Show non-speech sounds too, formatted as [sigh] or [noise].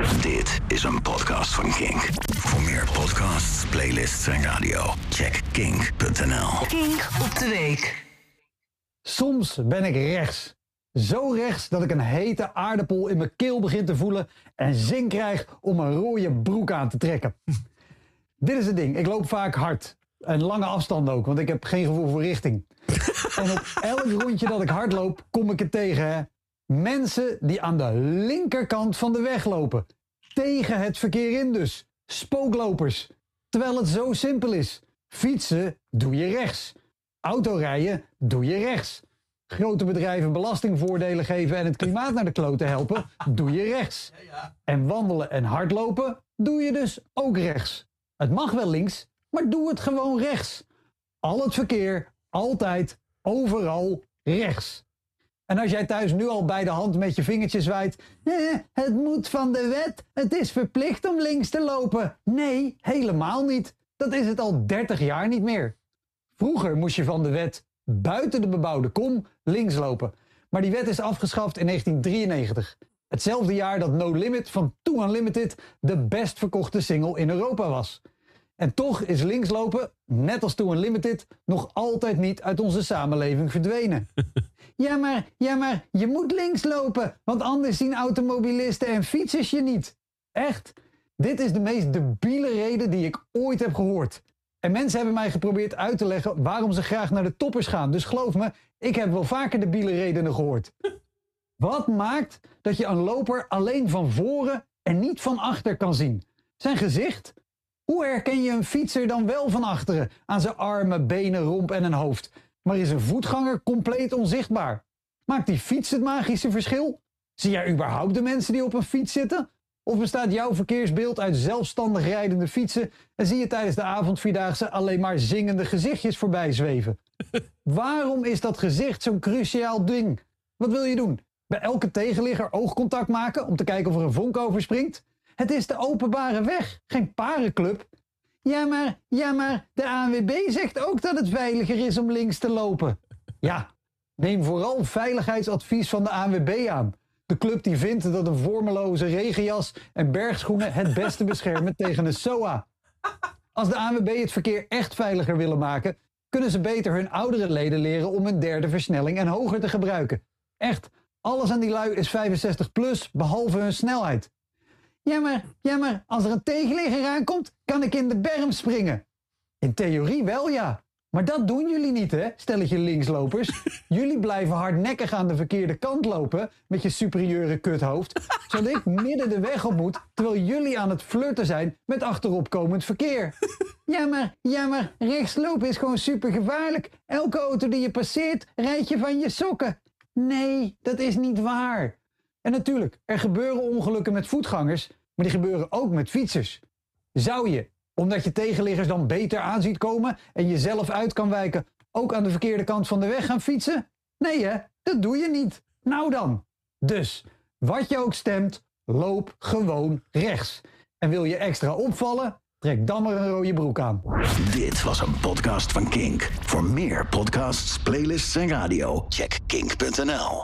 Dit is een podcast van Kink. Voor meer podcasts, playlists en radio, check kink.nl. Kink op de week. Soms ben ik rechts. Zo rechts dat ik een hete aardappel in mijn keel begin te voelen en zin krijg om een rode broek aan te trekken. [laughs] Dit is het ding, ik loop vaak hard. En lange afstanden ook, want ik heb geen gevoel voor richting. En op elk rondje dat ik hard loop, kom ik het tegen. Hè? Mensen die aan de linkerkant van de weg lopen. Tegen het verkeer in dus. Spooklopers. Terwijl het zo simpel is. Fietsen doe je rechts. Autorijden doe je rechts. Grote bedrijven belastingvoordelen geven en het klimaat naar de kloten helpen, doe je rechts. En wandelen en hardlopen doe je dus ook rechts. Het mag wel links, maar doe het gewoon rechts. Al het verkeer, altijd, overal rechts. En als jij thuis nu al bij de hand met je vingertjes zwaait, eh, het moet van de wet, het is verplicht om links te lopen. Nee, helemaal niet. Dat is het al 30 jaar niet meer. Vroeger moest je van de wet buiten de bebouwde kom links lopen. Maar die wet is afgeschaft in 1993. Hetzelfde jaar dat No Limit van Too Unlimited de best verkochte single in Europa was. En toch is linkslopen, net als Too Unlimited, nog altijd niet uit onze samenleving verdwenen. [laughs] ja, maar, ja, maar je moet links lopen, want anders zien automobilisten en fietsers je niet. Echt? Dit is de meest debiele reden die ik ooit heb gehoord. En mensen hebben mij geprobeerd uit te leggen waarom ze graag naar de toppers gaan. Dus geloof me, ik heb wel vaker debiele redenen gehoord. Wat maakt dat je een loper alleen van voren en niet van achter kan zien? Zijn gezicht? Hoe herken je een fietser dan wel van achteren? Aan zijn armen, benen, romp en een hoofd. Maar is een voetganger compleet onzichtbaar? Maakt die fiets het magische verschil? Zie jij überhaupt de mensen die op een fiets zitten? Of bestaat jouw verkeersbeeld uit zelfstandig rijdende fietsen en zie je tijdens de avondvierdaagse alleen maar zingende gezichtjes voorbij zweven? [laughs] Waarom is dat gezicht zo'n cruciaal ding? Wat wil je doen? Bij elke tegenligger oogcontact maken om te kijken of er een vonk overspringt? Het is de openbare weg, geen parenclub. Ja, maar, ja, maar de ANWB zegt ook dat het veiliger is om links te lopen. Ja, neem vooral veiligheidsadvies van de ANWB aan. De club die vindt dat een vormeloze regenjas en bergschoenen het beste beschermen [laughs] tegen een SOA. Als de ANWB het verkeer echt veiliger willen maken, kunnen ze beter hun oudere leden leren om een derde versnelling en hoger te gebruiken. Echt, alles aan die lui is 65 plus, behalve hun snelheid. Ja maar, ja maar, als er een tegenligger aankomt, kan ik in de berm springen. In theorie wel ja, maar dat doen jullie niet, hè, stelletje linkslopers. [laughs] jullie blijven hardnekkig aan de verkeerde kant lopen met je superieure kuthoofd, zodat ik [laughs] midden de weg op moet, terwijl jullie aan het flirten zijn met achteropkomend verkeer. [laughs] ja, maar, ja, maar rechtslopen is gewoon super gevaarlijk. Elke auto die je passeert, rijd je van je sokken. Nee, dat is niet waar. En natuurlijk, er gebeuren ongelukken met voetgangers, maar die gebeuren ook met fietsers. Zou je omdat je tegenliggers dan beter aanziet komen en jezelf uit kan wijken, ook aan de verkeerde kant van de weg gaan fietsen? Nee hè, dat doe je niet. Nou dan. Dus, wat je ook stemt, loop gewoon rechts. En wil je extra opvallen? Trek dan maar een rode broek aan. Dit was een podcast van Kink. Voor meer podcasts, playlists en radio, check kink.nl.